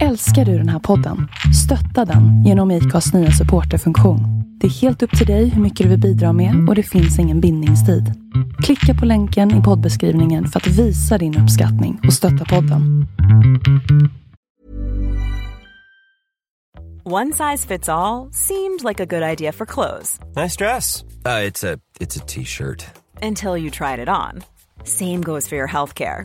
Älskar du den här podden? Stötta den genom IKAs nya supporterfunktion. Det är helt upp till dig hur mycket du vill bidra med och det finns ingen bindningstid. Klicka på länken i poddbeskrivningen för att visa din uppskattning och stötta podden. One size fits all seemed like a good idea for clothes Nice dress. Uh, it's a it's a t-shirt. until you tried it on. Same goes for your healthcare.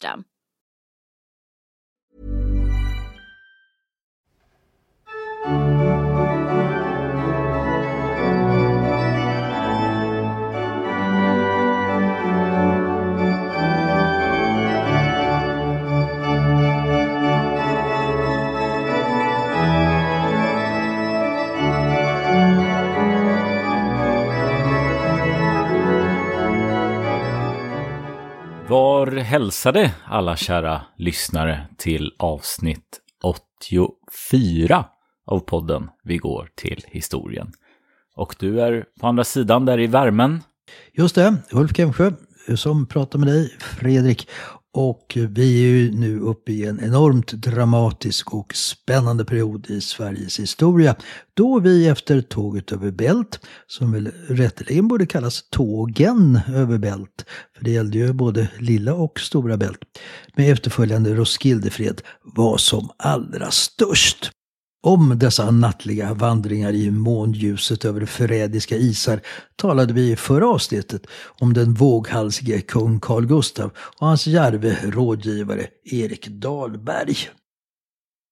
system. Var hälsade alla kära lyssnare till avsnitt 84 av podden Vi går till historien. Och du är på andra sidan där i värmen. Just det, Ulf Kemsjö som pratar med dig, Fredrik. Och vi är ju nu uppe i en enormt dramatisk och spännande period i Sveriges historia. Då vi efter tåget över Bält, som väl rätteligen borde kallas tågen över Bält, för det gällde ju både lilla och stora Bält, med efterföljande Roskildefred var som allra störst. Om dessa nattliga vandringar i månljuset över förrädiska isar talade vi i förra avsnittet om den våghalsige kung Carl Gustav och hans järve rådgivare Erik Dahlberg.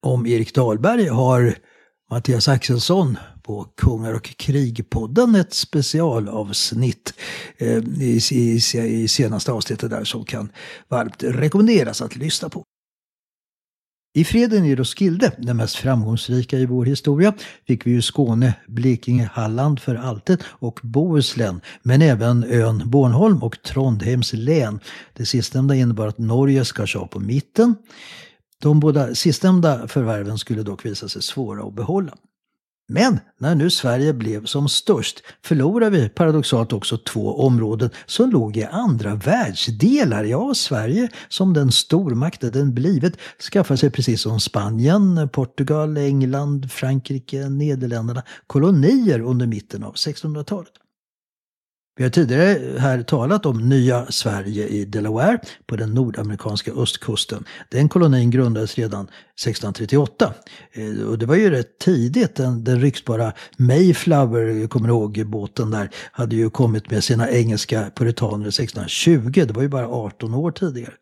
Om Erik Dahlberg har Mattias Axelsson på Kungar och krig-podden ett specialavsnitt eh, i, i senaste avsnittet där som kan varmt rekommenderas att lyssna på. I freden i Roskilde, den mest framgångsrika i vår historia, fick vi ju Skåne, Blekinge, Halland för alltid och Bohuslän, men även ön Bornholm och Trondheims län. Det sistnämnda innebar att Norge skars av på mitten. De båda sistnämnda förvärven skulle dock visa sig svåra att behålla. Men när nu Sverige blev som störst förlorade vi paradoxalt också två områden som låg i andra världsdelar. Ja, Sverige som den stormakt den blivit skaffade sig precis som Spanien, Portugal, England, Frankrike, Nederländerna kolonier under mitten av 1600-talet. Vi har tidigare här talat om nya Sverige i Delaware på den nordamerikanska östkusten. Den kolonin grundades redan 1638. Eh, och det var ju rätt tidigt. Den, den ryktbara Mayflower, kommer du ihåg båten där, hade ju kommit med sina engelska puritaner 1620. Det var ju bara 18 år tidigare.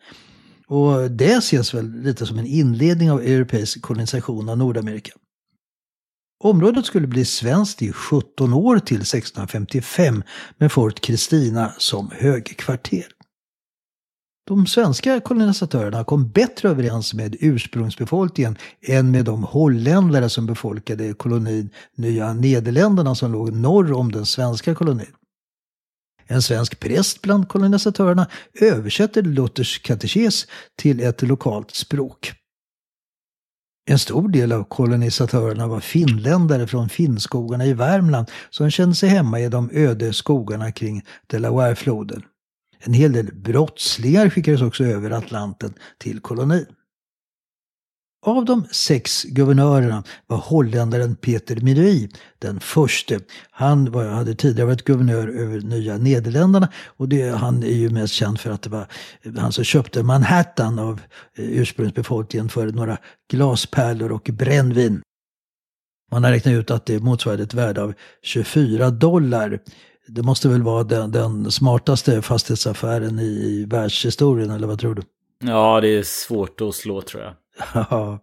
Och det ses väl lite som en inledning av europeisk kolonisation av Nordamerika. Området skulle bli svenskt i 17 år till 1655 med Fort Kristina som högkvarter. De svenska kolonisatörerna kom bättre överens med ursprungsbefolkningen än med de holländare som befolkade kolonin Nya Nederländerna som låg norr om den svenska kolonin. En svensk präst bland kolonisatörerna översätter Luthers katekes till ett lokalt språk. En stor del av kolonisatörerna var finländare från finnskogarna i Värmland som kände sig hemma i de öde skogarna kring Delawarefloden. En hel del brottslingar skickades också över Atlanten till kolonin. Av de sex guvernörerna var holländaren Peter Milui den förste. Han var, hade tidigare varit guvernör över Nya Nederländerna och det, han är ju mest känd för att det var han som köpte Manhattan av eh, ursprungsbefolkningen för några glaspärlor och brännvin. Man har räknat ut att det motsvarade ett värde av 24 dollar. Det måste väl vara den, den smartaste fastighetsaffären i världshistorien, eller vad tror du? Ja, det är svårt att slå tror jag. Ja,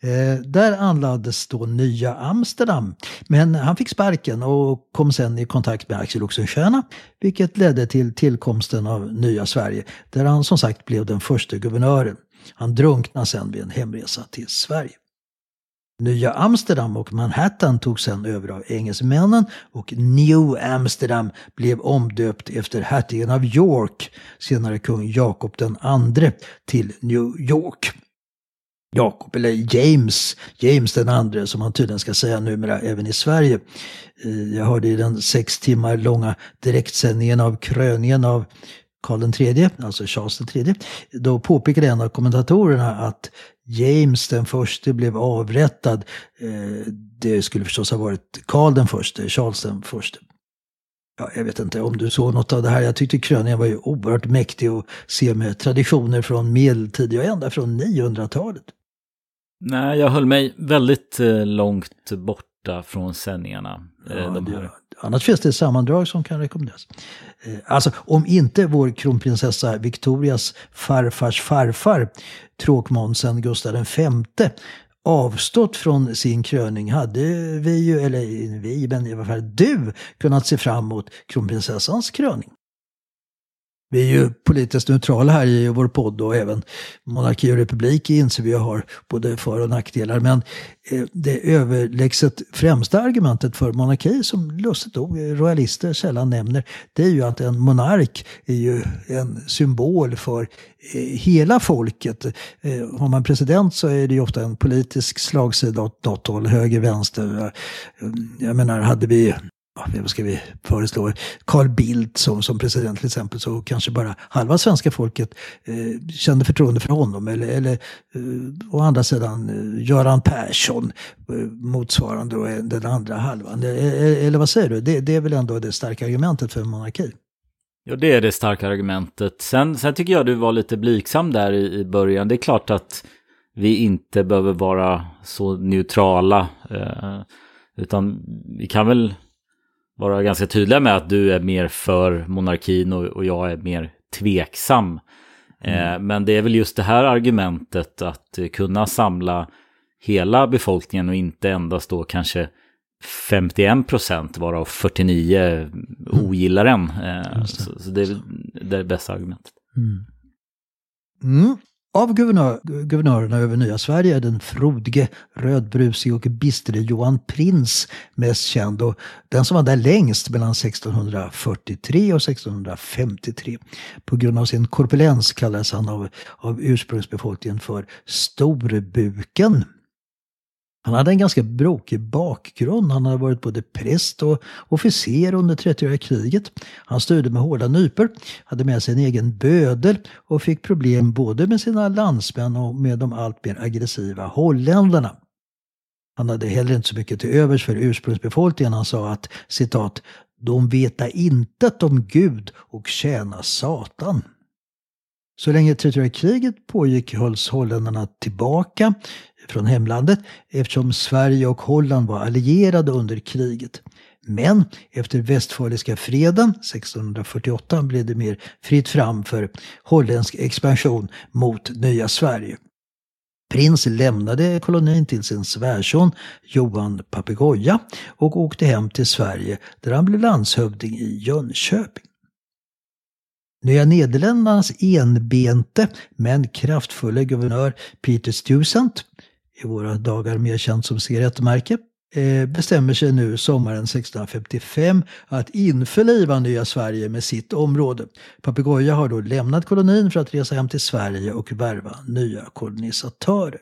eh, där anlades då nya Amsterdam. Men han fick sparken och kom sen i kontakt med Axel Oxenstierna, vilket ledde till tillkomsten av nya Sverige, där han som sagt blev den första guvernören. Han drunknade sen vid en hemresa till Sverige. Nya Amsterdam och Manhattan togs sen över av engelsmännen och New Amsterdam blev omdöpt efter hertigen av York, senare kung Jakob II, till New York. Jakob, eller James, James den andre som man tydligen ska säga numera även i Sverige. Eh, jag hörde i den sex timmar långa direktsändningen av kröningen av Karl III, alltså Charles III, då påpekade en av kommentatorerna att James den förste blev avrättad. Eh, det skulle förstås ha varit Karl den förste, Charles den förste. Ja, jag vet inte om du såg något av det här. Jag tyckte kröningen var ju oerhört mäktig att se med traditioner från medeltid, ja ända från 900-talet. Nej, jag höll mig väldigt eh, långt borta från sändningarna. Eh, Ja, de det, annars finns det sammandrag som kan rekommenderas. Eh, Alltså om inte vår kronprinsessa Victorias farfars farfar, tråkmånsen Gustav V, avstått från sin kröning hade vi ju, eller vi, men i alla fall du, kunnat se fram emot kronprinsessans kröning. Vi är ju politiskt neutrala här i vår podd och även monarki och republik inser vi har både för och nackdelar. Men eh, det överlägset främsta argumentet för monarki som lustigt nog royalister sällan nämner det är ju att en monark är ju en symbol för eh, hela folket. Eh, har man president så är det ju ofta en politisk slagsida åt något håll, höger, vänster. Jag menar, hade vi vad ska vi föreslå, Carl Bildt som, som president till exempel, så kanske bara halva svenska folket eh, kände förtroende för honom. Eller, eller eh, å andra sidan eh, Göran Persson, eh, motsvarande den andra halvan. Eh, eh, eller vad säger du? Det, det är väl ändå det starka argumentet för monarki? Ja, det är det starka argumentet. Sen, sen tycker jag du var lite blygsam där i, i början. Det är klart att vi inte behöver vara så neutrala. Eh, utan vi kan väl vara ganska tydliga med att du är mer för monarkin och, och jag är mer tveksam. Eh, men det är väl just det här argumentet att eh, kunna samla hela befolkningen och inte endast då kanske 51 procent varav 49 ogillar den. Eh, så, så det är det, bästa argumentet. Mm. Av guvernör, guvernörerna över nya Sverige är den frodige, rödbrusige och bistre Johan Prins mest känd och den som var där längst mellan 1643 och 1653. På grund av sin korpulens kallades han av, av ursprungsbefolkningen för Storbuken. Han hade en ganska brokig bakgrund. Han hade varit både präst och officer under 30-åriga kriget. Han styrde med hårda nypor, hade med sig en egen bödel och fick problem både med sina landsmän och med de allt mer aggressiva holländarna. Han hade heller inte så mycket till övers för ursprungsbefolkningen. Han sa att citat de veta intet om Gud och tjäna Satan. Så länge 30 kriget pågick hölls holländarna tillbaka från hemlandet eftersom Sverige och Holland var allierade under kriget. Men efter Västfaliska freden 1648 blev det mer fritt fram för holländsk expansion mot nya Sverige. Prins lämnade kolonin till sin svärson Johan Papegoja och åkte hem till Sverige där han blev landshövding i Jönköping. Nya Nederländernas enbente men kraftfulla guvernör Peter Stuyvesant, i våra dagar mer känd som cigarettmärke, eh, bestämmer sig nu sommaren 1655 att införliva nya Sverige med sitt område. Papegoja har då lämnat kolonin för att resa hem till Sverige och värva nya kolonisatörer.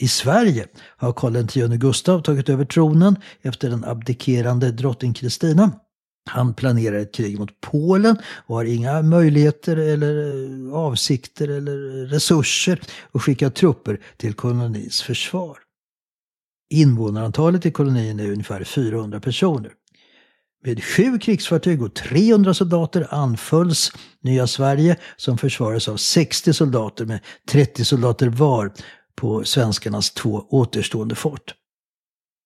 I Sverige har Karl X Gustav tagit över tronen efter den abdikerande drottning Kristina. Han planerar ett krig mot Polen och har inga möjligheter eller eh, avsikter eller resurser att skicka trupper till kolonins försvar. Invånarantalet i kolonin är ungefär 400 personer. Med sju krigsfartyg och 300 soldater anfölls Nya Sverige som försvarades av 60 soldater med 30 soldater var på svenskarnas två återstående fort.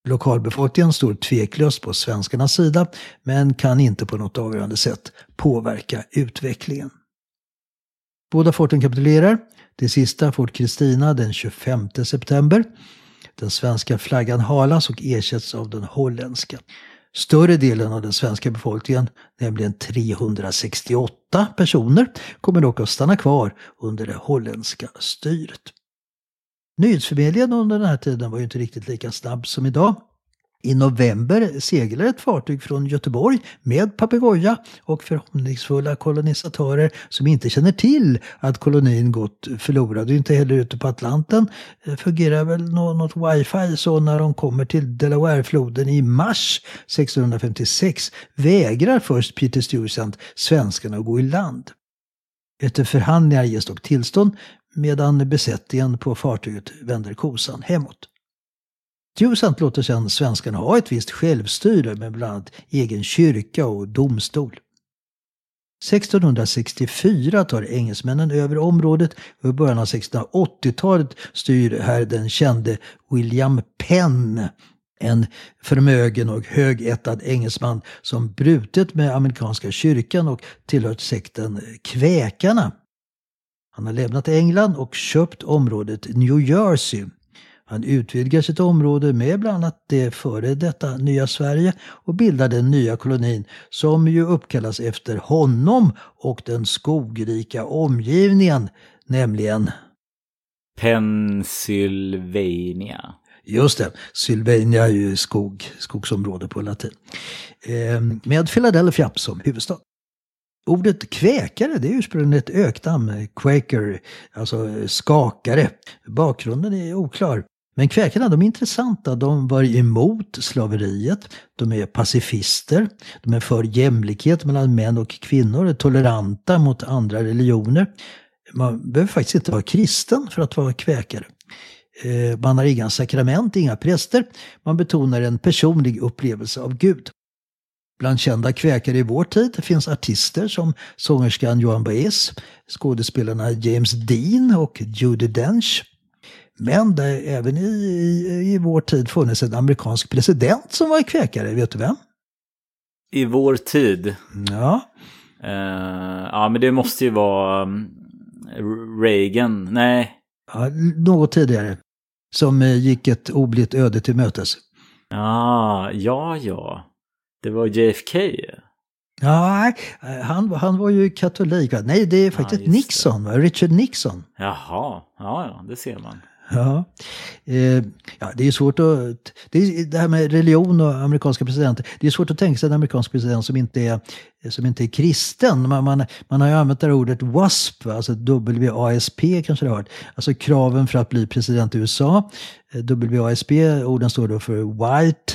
Lokalbefolkningen står tveklöst på svenskarnas sida men kan inte på något avgörande sätt påverka utvecklingen. Båda forten kapitulerar. Det sista, Fort Kristina, den 25 september. Den svenska flaggan halas och ersätts av den holländska. Större delen av den svenska befolkningen, nämligen 368 personer, kommer dock att stanna kvar under det holländska styret. Nyhetsförmedlingen under den här tiden var ju inte riktigt lika snabb som idag. I november seglade ett fartyg från Göteborg med papegoja och förhoppningsfulla kolonisatörer som inte känner till att kolonin gått förlorad. Och inte heller ute på Atlanten Det fungerar väl något wifi så när de kommer till Delawarefloden i mars 1656 vägrar först Peter Stuyvesant svenskarna att gå i land. Efter förhandlingar ges dock tillstånd medan besättningen på fartyget vänder kosan hemåt. Stuyvesant låter sedan svenskarna ha ett visst självstyre med bland annat egen kyrka och domstol. 1664 tar engelsmännen över området och i början av 1680-talet styr här den kände William Penn en förmögen och högättad engelsman som brutit med amerikanska kyrkan och tillhört sekten kväkarna. Han har lämnat England och köpt området New Jersey han utvidgar sitt område med bland annat det före detta nya Sverige och bildar den nya kolonin som ju uppkallas efter honom och den skogrika omgivningen, nämligen Pennsylvania. Just det, Sylvania är ju skog, skogsområde på latin. Eh, med Philadelphia som huvudstad. Ordet kväkare det är ursprungligen ett öknamn, quaker, alltså skakare. Bakgrunden är oklar. Men kväkarna de är intressanta. De var emot slaveriet. De är pacifister. De är för jämlikhet mellan män och kvinnor. Är toleranta mot andra religioner. Man behöver faktiskt inte vara kristen för att vara kväkare. Eh, man har inga sakrament, inga präster. Man betonar en personlig upplevelse av Gud. Bland kända kväkare i vår tid finns artister som sångerskan Joan Baez, skådespelarna James Dean och Judi Dench. Men det har även i, i, i vår tid funnits en amerikansk president som var kväkare, vet du vem? I vår tid? Ja. Uh, ja, men det måste ju vara um, Reagan, nej. Ja, något tidigare. Som uh, gick ett oblitt öde till mötes. Ah, ja, ja. Det var JFK. Ja, han, han var ju katolik. Nej, det är faktiskt ja, Nixon, det. Richard Nixon. Jaha, ja, ja, det ser man. Ja. Eh, ja, det är svårt att... Det, är, det här med religion och amerikanska presidenter. Det är svårt att tänka sig en amerikansk president som inte är, som inte är kristen. Man, man, man har ju använt det här ordet WASP, alltså WASP kanske det har hört. Alltså kraven för att bli president i USA. Eh, WASP, orden står då för White,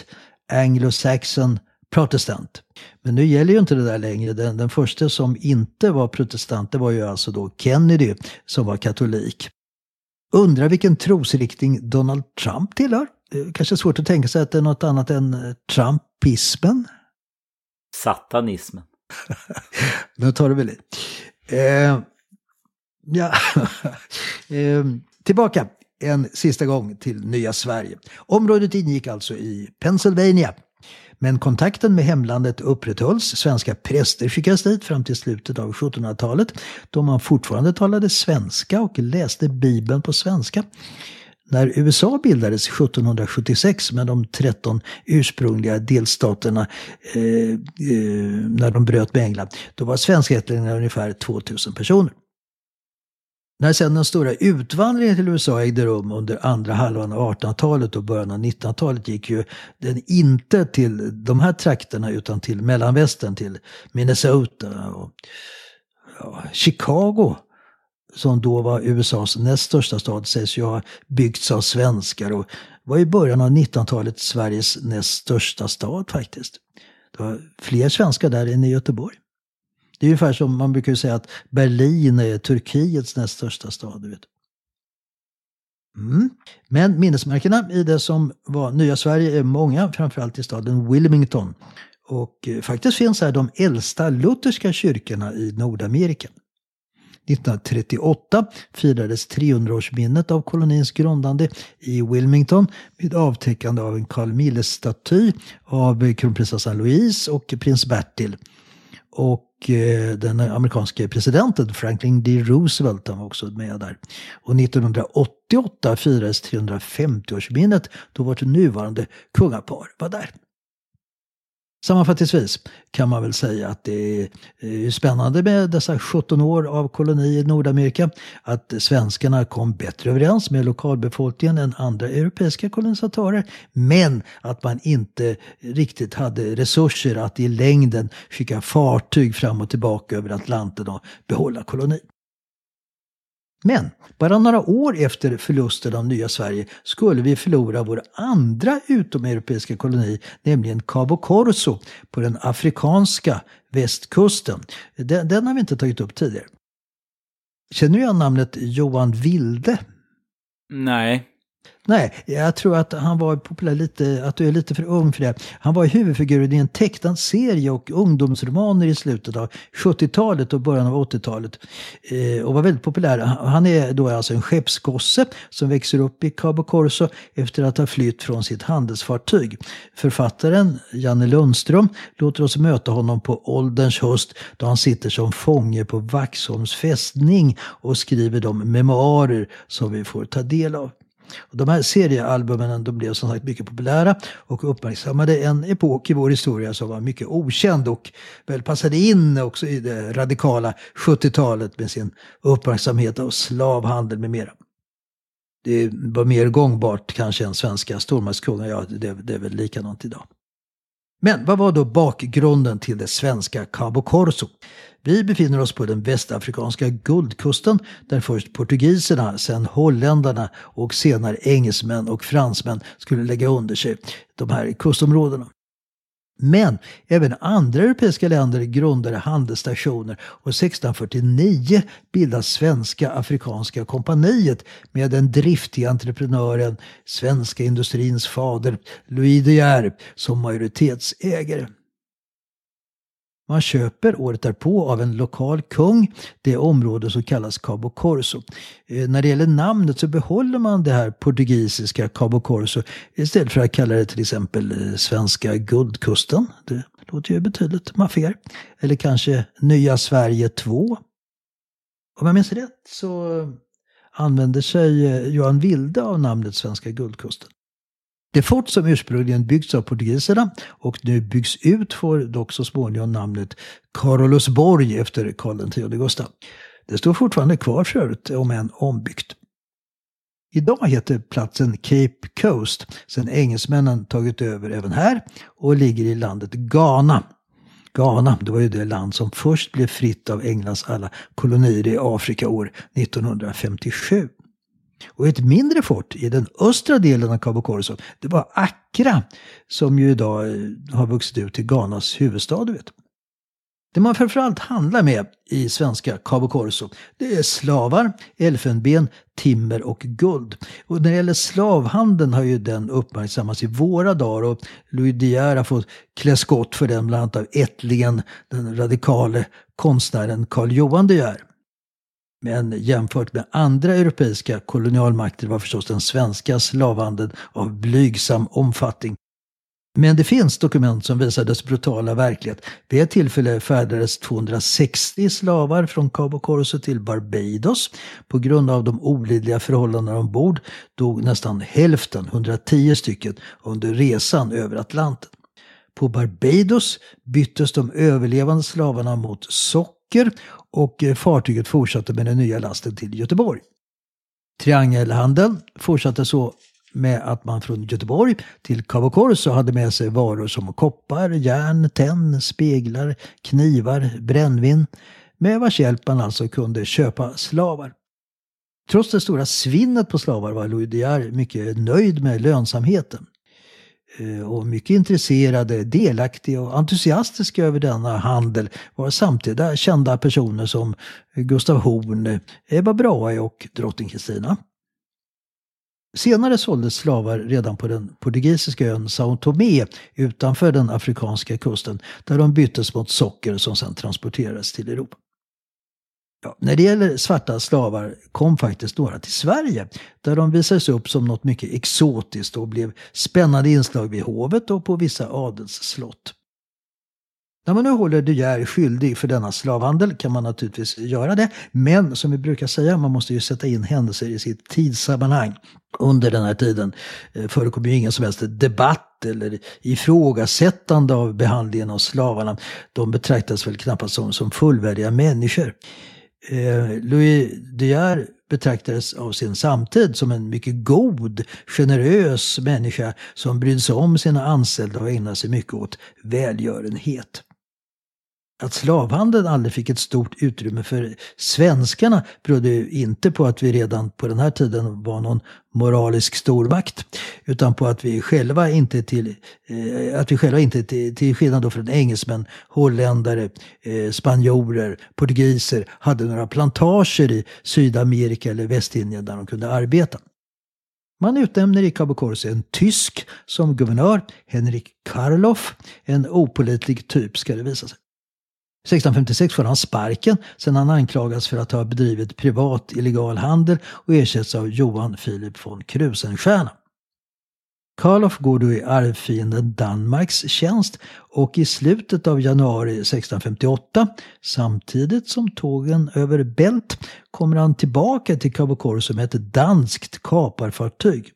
Anglo-Saxon, Protestant. Men nu gäller ju inte det där längre. Den, den första som inte var protestant, det var ju alltså då Kennedy som var katolik. Undrar vilken trosriktning Donald Trump tillhör? Kanske svårt att tänka sig att det är något annat än eh, Trumpismen? Satanismen. nu tar du väl i. Eh, ja. eh, tillbaka en sista gång till nya Sverige. Området ingick alltså i Pennsylvania men kontakten med hemlandet upprätthölls. Svenska präster skickades dit fram till slutet av 1700-talet då man fortfarande talade svenska och läste Bibeln på svenska. När USA bildades 1776 med de 13 ursprungliga delstaterna eh, eh, när de bröt med England, då var svenskättlingarna ungefär 2000 personer. När sedan den stora utvandringen till USA ägde rum under andra halvan av 1800-talet och början av 1900-talet gick ju den inte till de här trakterna utan till mellanvästern, till Minnesota och ja, Chicago som då var USAs näst största stad, sägs ju ha byggts av svenskar och var i början av 1900-talet Sveriges näst största stad faktiskt. Det Det var fler svenskar där än i Göteborg. Det är ungefär som man brukar säga att Berlin är Turkiets näst största stad. Du vet. Mm. Men minnesmärkena i det som var nya Sverige är många, framförallt i staden Wilmington. Och eh, faktiskt finns här de äldsta lutherska kyrkorna i Nordamerika. 1938 firades 300-årsminnet av kolonins grundande i Wilmington med avtäckande av en Carl Milles-staty av kronprinsessan Louise och prins Bertil. Och eh, den amerikanske presidenten Franklin D. Roosevelt han var också med där. Och 1988 firades 350-årsminnet då vårt nuvarande kungapar var där. Sammanfattningsvis kan man väl säga att det är eh, spännande med dessa 17 år av koloni i Nordamerika. Att svenskarna kom bättre överens med lokalbefolkningen än andra europeiska kolonisatörer. Men att man inte riktigt hade resurser att i längden skicka fartyg fram och tillbaka över Atlanten och behålla kolonin. Men bara några år efter förlusten av nya Sverige skulle vi förlora vår andra utomeuropeiska koloni, nämligen Cabo Corso på den afrikanska västkusten. Den, den har vi inte tagit upp tidigare. Känner du igen namnet Johan Wilde? Nej, Nej, jag tror att han var populär lite, att du är lite för ung för det. Han var huvudfiguren i en tecknad serie och ungdomsromaner i slutet av 70-talet och början av 80-talet. Eh, och var väldigt populär. Han är då alltså en skeppsgosse som växer upp i Cabo Corso efter att ha flytt från sitt handelsfartyg. Författaren Janne Lundström låter oss möta honom på ålderns höst då han sitter som fånge på Vaxholms fästning och skriver de memoarer som vi får ta del av. Och de här seriealbumen de blev som sagt mycket populära och uppmärksammade en epok i vår historia som var mycket okänd och väl passade in också i det radikala 70-talet med sin uppmärksamhet av slavhandel med mera. Det var mer gångbart kanske än svenska stormaktskungar, ja det, det är väl likadant idag. Men vad var då bakgrunden till det svenska Cabo Corso? Vi befinner oss på den västafrikanska guldkusten där först portugiserna, sen holländarna och senare engelsmän och fransmän skulle lägga under sig de här kustområdena. Men även andra europeiska länder grundade handelsstationer och 1649 bildas Svenska Afrikanska kompaniet med den driftiga entreprenören, svenska industrins fader Louis De Geer som majoritetsägare. Man köper året därpå av en lokal kung det område som kallas Cabo Corso. Eh, när det gäller namnet så behåller man det här portugisiska Cabo Corso istället för att kalla det till exempel eh, svenska guldkusten. Det låter ju betydligt maffigare. Eller kanske Nya Sverige 2. Om jag minns rätt så använder sig eh, Johan Wilde av namnet Svenska guldkusten. Det fort som ursprungligen byggts av portugiserna och nu byggs ut får dock så småningom namnet Carolusborg efter Karl X Gustav. Det står fortfarande kvar för övrigt, om än ombyggt. Idag heter platsen Cape Coast sedan engelsmännen tagit över även här och ligger i landet Ghana. Ghana, det var ju det land som först blev fritt av Englands alla kolonier i Afrika år 1957. Och ett mindre fort i den östra delen av Cabo Corso, det var Accra, som ju idag eh, har vuxit ut till Ghanas huvudstad. Du vet. Det man framförallt handlar med i svenska Cabo Corso, det är slavar, elfenben, timmer och guld. Och när det gäller slavhandeln har ju den uppmärksammats i våra dagar och Louis De Geer har fått klä skott för den bland annat av ättlingen, den radikale konstnären Carl Johan De Geer. Men jämfört med andra europeiska kolonialmakter var förstås den svenska slavhandeln av blygsam omfattning. Men det finns dokument som visar dess brutala verklighet. Vid ett tillfälle färdades 260 slavar från Cabo Corso till Barbados. På grund av de olidliga förhållandena ombord dog nästan hälften, 110 stycken, under resan över Atlanten. På Barbados byttes de överlevande slavarna mot socker och eh, fartyget fortsatte med den nya lasten till Göteborg. Triangelhandeln fortsatte så med att man från Göteborg till Cabo Corso hade med sig varor som koppar, järn, tenn, speglar, knivar, brännvin med vars hjälp man alltså kunde köpa slavar. Trots det stora svinnet på slavar var Louis De Geer mycket nöjd med lönsamheten. Eh, och mycket intresserade, delaktiga och entusiastiska över denna handel var samtida kända personer som Gustav Horn, Ebba Brahe och drottning Kristina. Senare såldes slavar redan på den portugisiska ön São Tomé utanför den afrikanska kusten där de byttes mot socker som sedan transporterades till Europa. Ja, när det gäller svarta slavar kom faktiskt några till Sverige där de visades upp som något mycket exotiskt och blev spännande inslag vid hovet och på vissa adelsslott. När man nu håller De Geer skyldig för denna slavhandel kan man naturligtvis göra det. Men som vi brukar säga, man måste ju sätta in händelser i sitt tidssammanhang. Under den här tiden eh, förekom ju ingen som helst debatt eller ifrågasättande av behandlingen av slavarna. De betraktas väl knappast som, som fullvärdiga människor. Eh, Louis De Geer betraktades av sin samtid som en mycket god, generös människa som brydde sig om sina anställda och ägnade sig mycket åt välgörenhet. Att slavhandeln aldrig fick ett stort utrymme för svenskarna berodde inte på att vi redan på den här tiden var någon moralisk stormakt. Utan på att vi själva inte till, eh, att vi själva inte till, till skillnad då från engelsmän, holländare, eh, spanjorer, portugiser hade några plantager i Sydamerika eller Västindien där de kunde arbeta. Man utnämner i Cabo Corse en tysk som guvernör, Henrik Karloff, en opolitlig typ ska det visa sig. 1656 får han sparken sedan han anklagats för att ha bedrivit privat illegal handel och ersätts av Johan Philip von Krusenstjerna. Karloff går då i arvfienden Danmarks tjänst och i slutet av januari 1658, samtidigt som tågen över Bält, kommer han tillbaka till Cabo Corso med ett danskt kaparfartyg.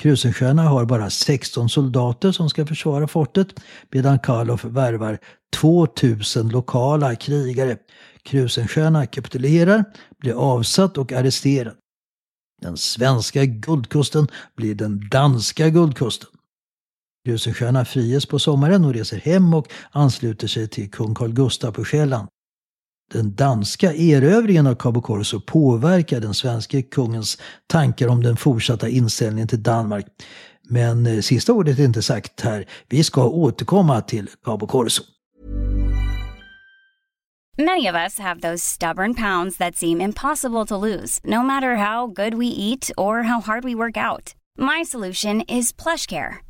Krusenstjerna har bara 16 soldater som ska försvara fortet medan Karloff värvar 2000 lokala krigare. Krusenstjerna kapitulerar, blir avsatt och arresterad. Den svenska guldkusten blir den danska guldkusten. Krusenstjerna friges på sommaren och reser hem och ansluter sig till kung Carl Gustaf på Själland. Den danska erövringen av Cabo Corso påverkar den svenska kungens tankar om den fortsatta inställningen till Danmark. Men eh, sista ordet är inte sagt här. Vi ska återkomma till Cabo Corso. Many of us have those stubborn pounds that seem impossible to lose, no matter how good we eat or how hard we work out. My solution is PlushCare.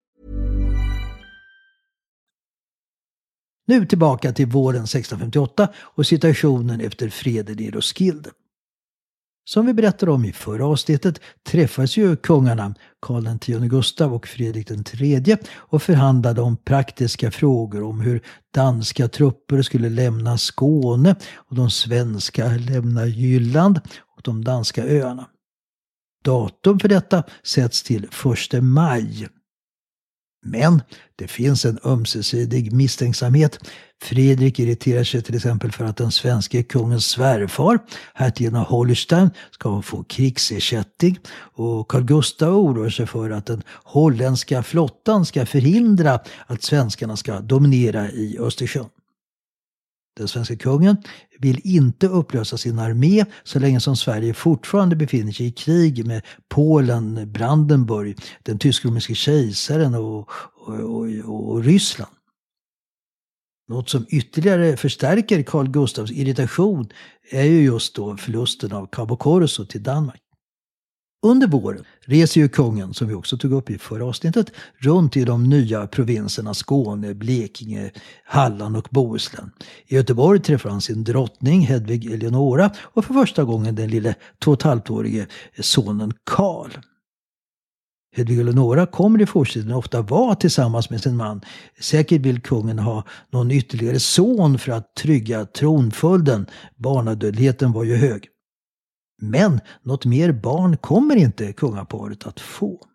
Nu tillbaka till våren 1658 och situationen efter freden i Roskilde. Som vi berättade om i förra avsnittet träffades ju kungarna Karl X Gustav och Fredrik III och förhandlade om praktiska frågor om hur danska trupper skulle lämna Skåne och de svenska lämna Jylland och de danska öarna. Datum för detta sätts till 1 maj men det finns en ömsesidig misstänksamhet. Fredrik irriterar sig till exempel för att den svenske kungens svärfar, hertigen av Holstein, ska få krigsersättning. Och Carl Gustaf oroar sig för att den holländska flottan ska förhindra att svenskarna ska dominera i Östersjön. Den svenska kungen vill inte upplösa sin armé så länge som Sverige fortfarande befinner sig i krig med Polen, Brandenburg, den tysk-romerske kejsaren och, och, och, och Ryssland. Något som ytterligare förstärker Carl Gustavs irritation är ju just då förlusten av Cabo Corso till Danmark. Under våren reser ju kungen, som vi också tog upp i förra avsnittet, runt i de nya provinserna Skåne, Blekinge, Halland och Bohuslän. I Göteborg träffar han sin drottning Hedvig Eleonora och för första gången den lille två och ett halvt-årige sonen Karl. Hedvig Eleonora kommer i fortsättningen ofta vara tillsammans med sin man. Säkert vill kungen ha någon ytterligare son för att trygga tronföljden. Barnadödligheten var ju hög. Men något mer barn kommer inte kungaparet att få.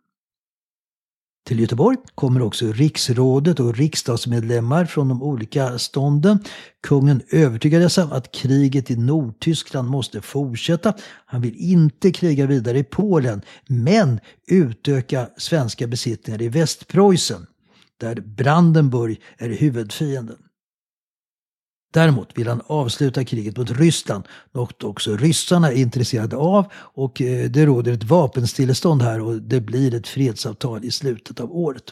Till Göteborg kommer också riksrådet och riksdagsmedlemmar från de olika stånden. Kungen övertygar dessa att kriget i Nordtyskland måste fortsätta. Han vill inte kriga vidare i Polen, men utöka svenska besittningar i Västpreussen, där Brandenburg är huvudfienden. Däremot vill han avsluta kriget mot Ryssland, något också ryssarna är intresserade av och eh, det råder ett vapenstillestånd här och det blir ett fredsavtal i slutet av året.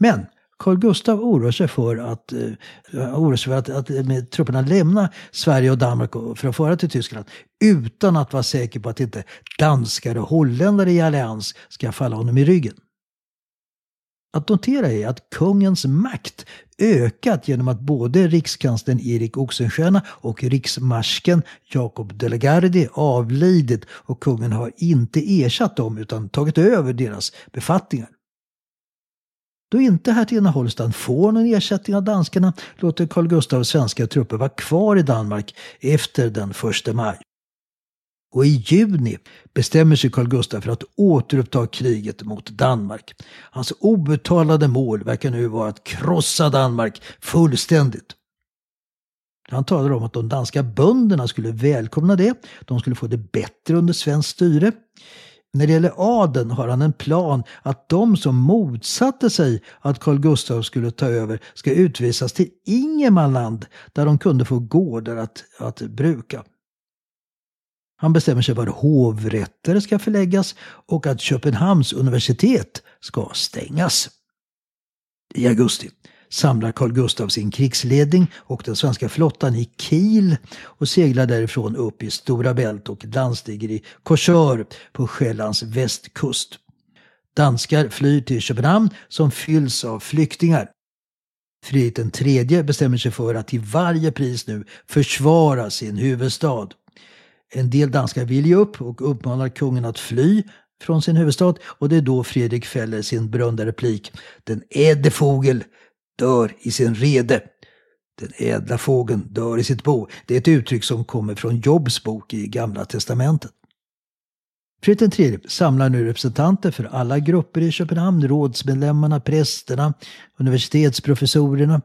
Men Carl Gustav oroar sig för att, uh, oroar sig för att, att eh, med trupperna lämna Sverige och Danmark för att föra till Tyskland utan att vara säker på att inte danskar och holländare i allians ska falla honom i ryggen. Att notera är att kungens makt ökat genom att både rikskanslern Erik Oxenstierna och riksmarsken Jakob de la Gardie avlidit och kungen har inte ersatt dem utan tagit över deras befattningar. Då inte hertigen Holstein får någon ersättning av danskarna låter Carl Gustav svenska trupper vara kvar i Danmark efter den 1 maj. Och i juni bestämmer sig Carl Gustaf för att återuppta kriget mot Danmark. Hans obetalade mål verkar nu vara att krossa Danmark fullständigt. Han talar om att de danska bönderna skulle välkomna det. De skulle få det bättre under svenskt styre. När det gäller adeln har han en plan att de som motsatte sig att Carl Gustaf skulle ta över ska utvisas till Ingermanland där de kunde få gårdar att, att bruka. Han bestämmer sig var hovrätter ska förläggas och att Köpenhamns universitet ska stängas. I augusti samlar Carl Gustaf sin krigsledning och den svenska flottan i Kiel och seglar därifrån upp i Stora Bält och landstiger i Korsör på Själlands västkust. Danskar flyr till Köpenhamn som fylls av flyktingar. Fredrik III bestämmer sig för att till varje pris nu försvara sin huvudstad. En del danskar vill ge upp och uppmanar kungen att fly från sin huvudstad och det är då Fredrik fäller sin berömda replik. Den ädle fågel dör i sin rede. Den ädla fågeln dör i sitt bo. Det är ett uttryck som kommer från Jobs bok i Gamla Testamentet. Fredrik III samlar nu representanter för alla grupper i Köpenhamn, rådsmedlemmarna, prästerna, universitetsprofessorerna,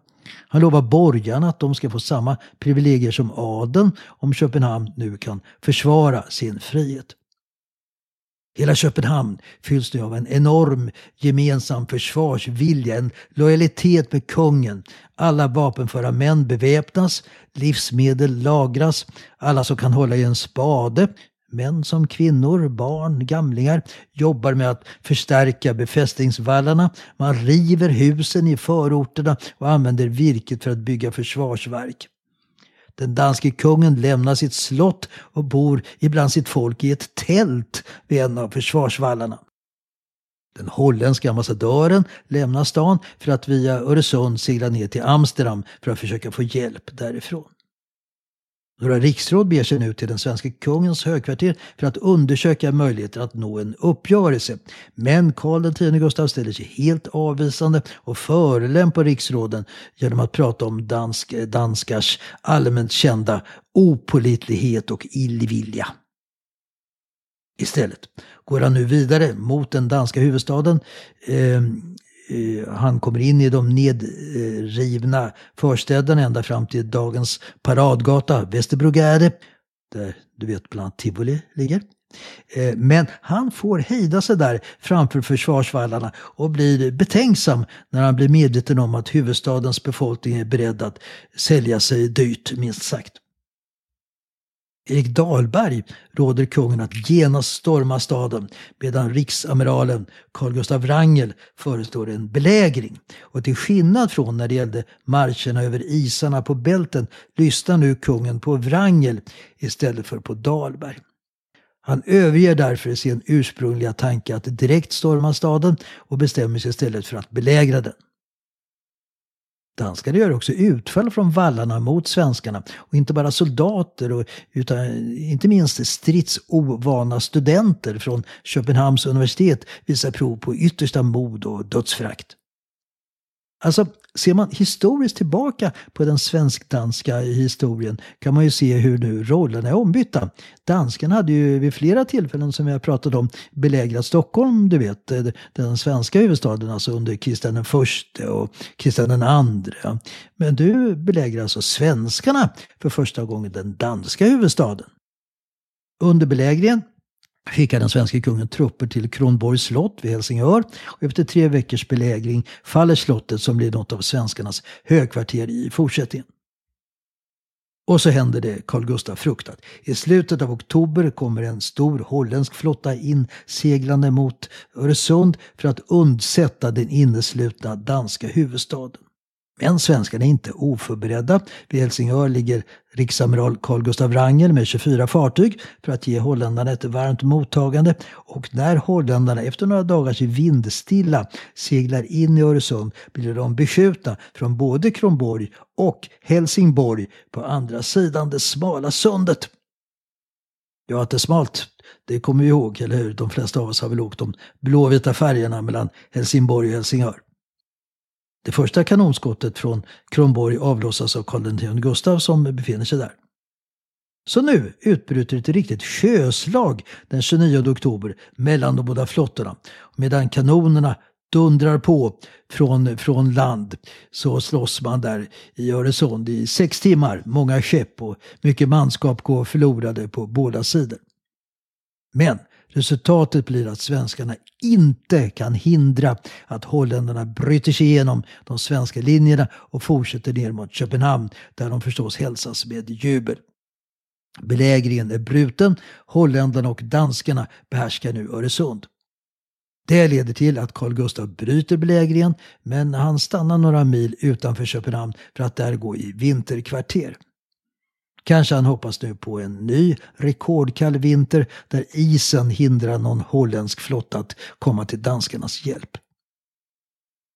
han lovar borgarna att de ska få samma privilegier som adeln om Köpenhamn nu kan försvara sin frihet. Hela Köpenhamn fylls nu av en enorm gemensam försvarsvilja, en lojalitet med kungen. Alla vapenföra män beväpnas, livsmedel lagras, alla som kan hålla i en spade Män som kvinnor, barn, gamlingar jobbar med att förstärka befästningsvallarna. Man river husen i förorterna och använder virket för att bygga försvarsverk. Den danske kungen lämnar sitt slott och bor ibland sitt folk i ett tält vid en av försvarsvallarna. Den holländska ambassadören lämnar stan för att via Öresund segla ner till Amsterdam för att försöka få hjälp därifrån. Några riksråd beger sig nu till den svenska kungens högkvarter för att undersöka möjligheter att nå en uppgörelse. Men Karl X Gustav ställer sig helt avvisande och förelämpar riksråden genom att prata om dansk, danskars allmänt kända opolitlighet och illvilja. Istället går han nu vidare mot den danska huvudstaden Eh, Eh, han kommer in i de nedrivna förstäderna ända fram till dagens paradgata Västerbrogärde, Där du vet bland annat Tivoli ligger. Eh, men han får hejda sig där framför försvarsvallarna och blir betänksam när han blir medveten om att huvudstadens befolkning är beredd att sälja sig dyrt, minst sagt. Erik Dahlberg råder kungen att genast storma staden medan riksamiralen Carl Gustav Wrangel föreslår en belägring. Och till skillnad från när det gällde marscherna över isarna på bälten lyssnar nu kungen på Wrangel istället för på Dahlberg. Han överger därför sin ursprungliga tanke att direkt storma staden och bestämmer sig istället för att belägra den. Danskarna gör också utfall från vallarna mot svenskarna. Och inte bara soldater och, utan inte minst stridsovana studenter från Köpenhamns universitet visar prov på yttersta mod och dödsfrakt. Alltså, ser man historiskt tillbaka på den svensk-danska historien kan man ju se hur nu rollerna är ombytta. Danskarna hade ju vid flera tillfällen som vi har pratat om belägrat Stockholm, du vet, eh, den svenska huvudstaden, alltså under Kristian den förste och Kristian den andre. Men du belägrar alltså svenskarna för första gången den danska huvudstaden. Under belägringen skickade den svenska kungen trupper till Kronborgs slott vid Helsingör. Och efter tre veckors belägring faller slottet som blir något av svenskarnas högkvarter i fortsättningen. Och så händer det Carl Gustaf fruktat. I slutet av oktober kommer en stor holländsk flotta inseglande mot Öresund för att undsätta den inneslutna danska huvudstaden. Men svenskarna är inte oförberedda. Vid Helsingör ligger riksamiral Carl Gustav Wrangel med 24 fartyg för att ge holländarna ett varmt mottagande. Och när holländarna efter några dagars vindstilla seglar in i Öresund blir de beskjutna från både Kronborg och Helsingborg på andra sidan det smala sundet. Ja, att det är smalt, det kommer vi ihåg, eller hur? De flesta av oss har väl åkt de blåvita färgerna mellan Helsingborg och Helsingör. Det första kanonskottet från Kronborg avlossas av Karl X Gustav som befinner sig där. Så nu utbryter ett riktigt sjöslag den 29 oktober mellan de båda flottorna. Medan kanonerna dundrar på från, från land så slåss man där i Öresund i sex timmar. Många skepp och mycket manskap går förlorade på båda sidor. Men Resultatet blir att svenskarna inte kan hindra att holländarna bryter sig igenom de svenska linjerna och fortsätter ner mot Köpenhamn där de förstås hälsas med jubel. Belägringen är bruten, holländarna och danskarna behärskar nu Öresund. Det leder till att Carl Gustaf bryter belägringen men han stannar några mil utanför Köpenhamn för att där gå i vinterkvarter. Kanske han hoppas nu på en ny rekordkall vinter där isen hindrar någon holländsk flotta att komma till danskarnas hjälp.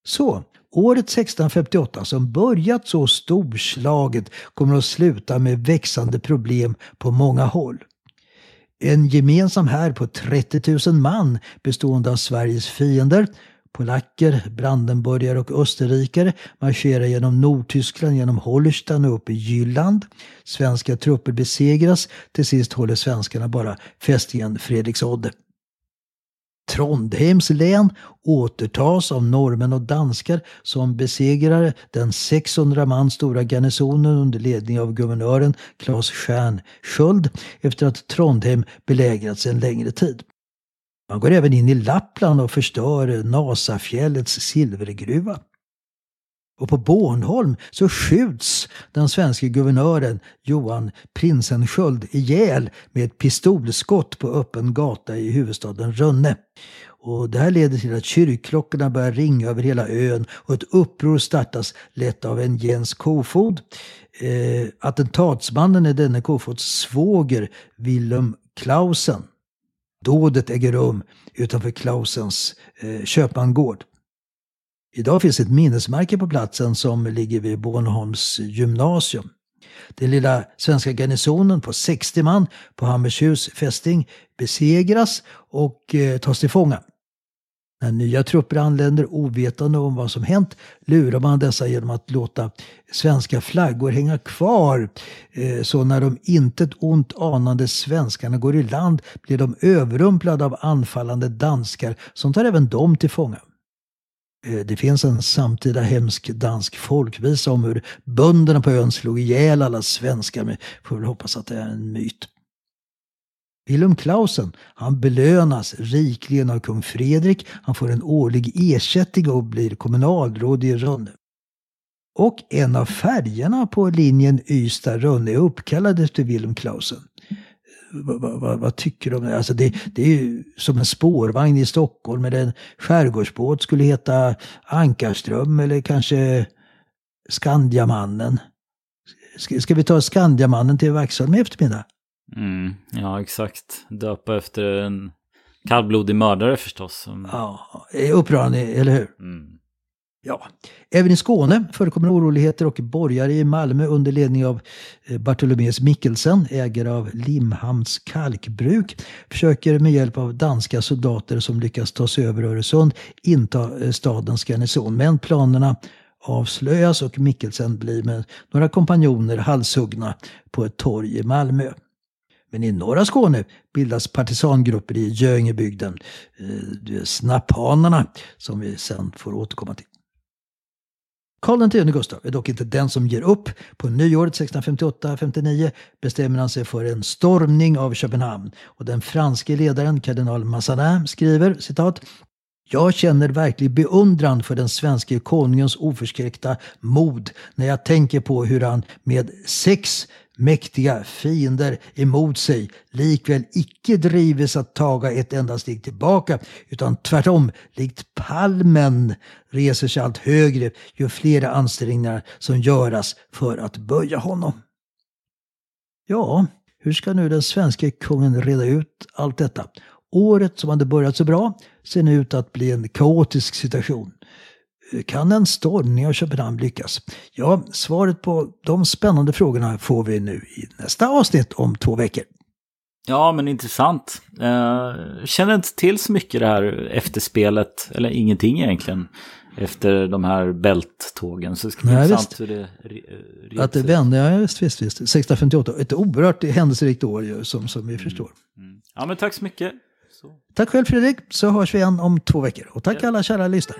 Så, året 1658 som börjat så storslaget kommer att sluta med växande problem på många håll. En gemensam här på 30 000 man bestående av Sveriges fiender Polacker, brandenburgare och österrikare marscherar genom Nordtyskland, genom Holstein och upp i Jylland. Svenska trupper besegras. Till sist håller svenskarna bara fästningen Fredriksodde. Trondheims län återtas av norrmän och danskar som besegrar den 600 man stora garnisonen under ledning av guvernören Claes Stjärnsköld efter att Trondheim belägrats en längre tid. Man går även in i Lappland och förstör Nasafjällets silvergruva. Och på Bornholm så skjuts den svenska guvernören Johan Prinsensköld ihjäl med ett pistolskott på öppen gata i huvudstaden Rönne. Och det här leder till att kyrkklockorna börjar ringa över hela ön och ett uppror startas lett av en Jens Kofod. Eh, attentatsmannen är denne Kofods svåger Willem Klausen. Dådet äger rum utanför Clausens eh, köpmangård. Idag finns ett minnesmärke på platsen som ligger vid Bornholms gymnasium. Den lilla svenska garnisonen på 60 man på Hammershus fästing besegras och eh, tas till fånga. När nya trupper anländer ovetande om vad som hänt lurar man dessa genom att låta svenska flaggor hänga kvar. Eh, så när de intet ont anande svenskarna går i land blir de överrumplade av anfallande danskar som tar även dem till fånga. Eh, det finns en samtida hemsk dansk folkvisa om hur bönderna på ön slog ihjäl alla svenskar, men får väl hoppas att det är en myt. Wilhelm Clausen, han belönas rikligen av kung Fredrik. Han får en årlig ersättning och blir kommunalråd i Rönne. Och en av färgerna på linjen Ystad-Rönne är uppkallad efter Wilhelm Clausen. Vad, vad, vad, vad, tycker du om det? Alltså det? Det är ju som en spårvagn i Stockholm eller en skärgårdsbåt skulle heta Ankarström eller kanske Skandiamannen. Ska, ska vi ta Skandiamannen till Vaxholm i eftermiddag? Mm, ja, exakt. Döpa efter en kallblodig mördare förstås. Ja, upprörande, eller hur? Mm. Ja, även i Skåne förekommer oroligheter och borgare i Malmö under ledning av eh, Bartolomeus Mikkelsen, ägare av Limhamns kalkbruk, försöker med hjälp av danska soldater som lyckas ta sig över Öresund inta eh, stadens garnison. Men planerna avslöjas och Mikkelsen blir med några kompanjoner halshuggna på ett torg i Malmö. Men i norra Skåne bildas partisangrupper i Göingebygden, eh, snapphanarna, som vi sen får återkomma till. Karl X Gustav är dock inte den som ger upp. På nyåret 1658-59 bestämmer han sig för en stormning av Köpenhamn. Och den franske ledaren kardinal Mazarin skriver citat jag känner verklig beundran för den svenske konungens oförskräckta mod när jag tänker på hur han med sex mäktiga fiender emot sig likväl icke drives att taga ett enda steg tillbaka utan tvärtom likt palmen reser sig allt högre ju flera ansträngningar som göras för att böja honom. Ja, hur ska nu den svenska kungen reda ut allt detta? Året som hade börjat så bra ser nu ut att bli en kaotisk situation. Kan en stormning av Köpenhamn lyckas? Ja, svaret på de spännande frågorna får vi nu i nästa avsnitt om två veckor. Ja, men intressant. Jag känner inte till så mycket det här efterspelet, eller ingenting egentligen, efter de här bälttågen. Så det ska bli intressant hur det re- Att det vände, ja visst, visst, visst. 1658, ett oerhört händelserikt år ju, som, som vi förstår. Ja, men tack så mycket. Tack själv Fredrik, så hörs vi igen om två veckor. Och tack alla kära lyssnare.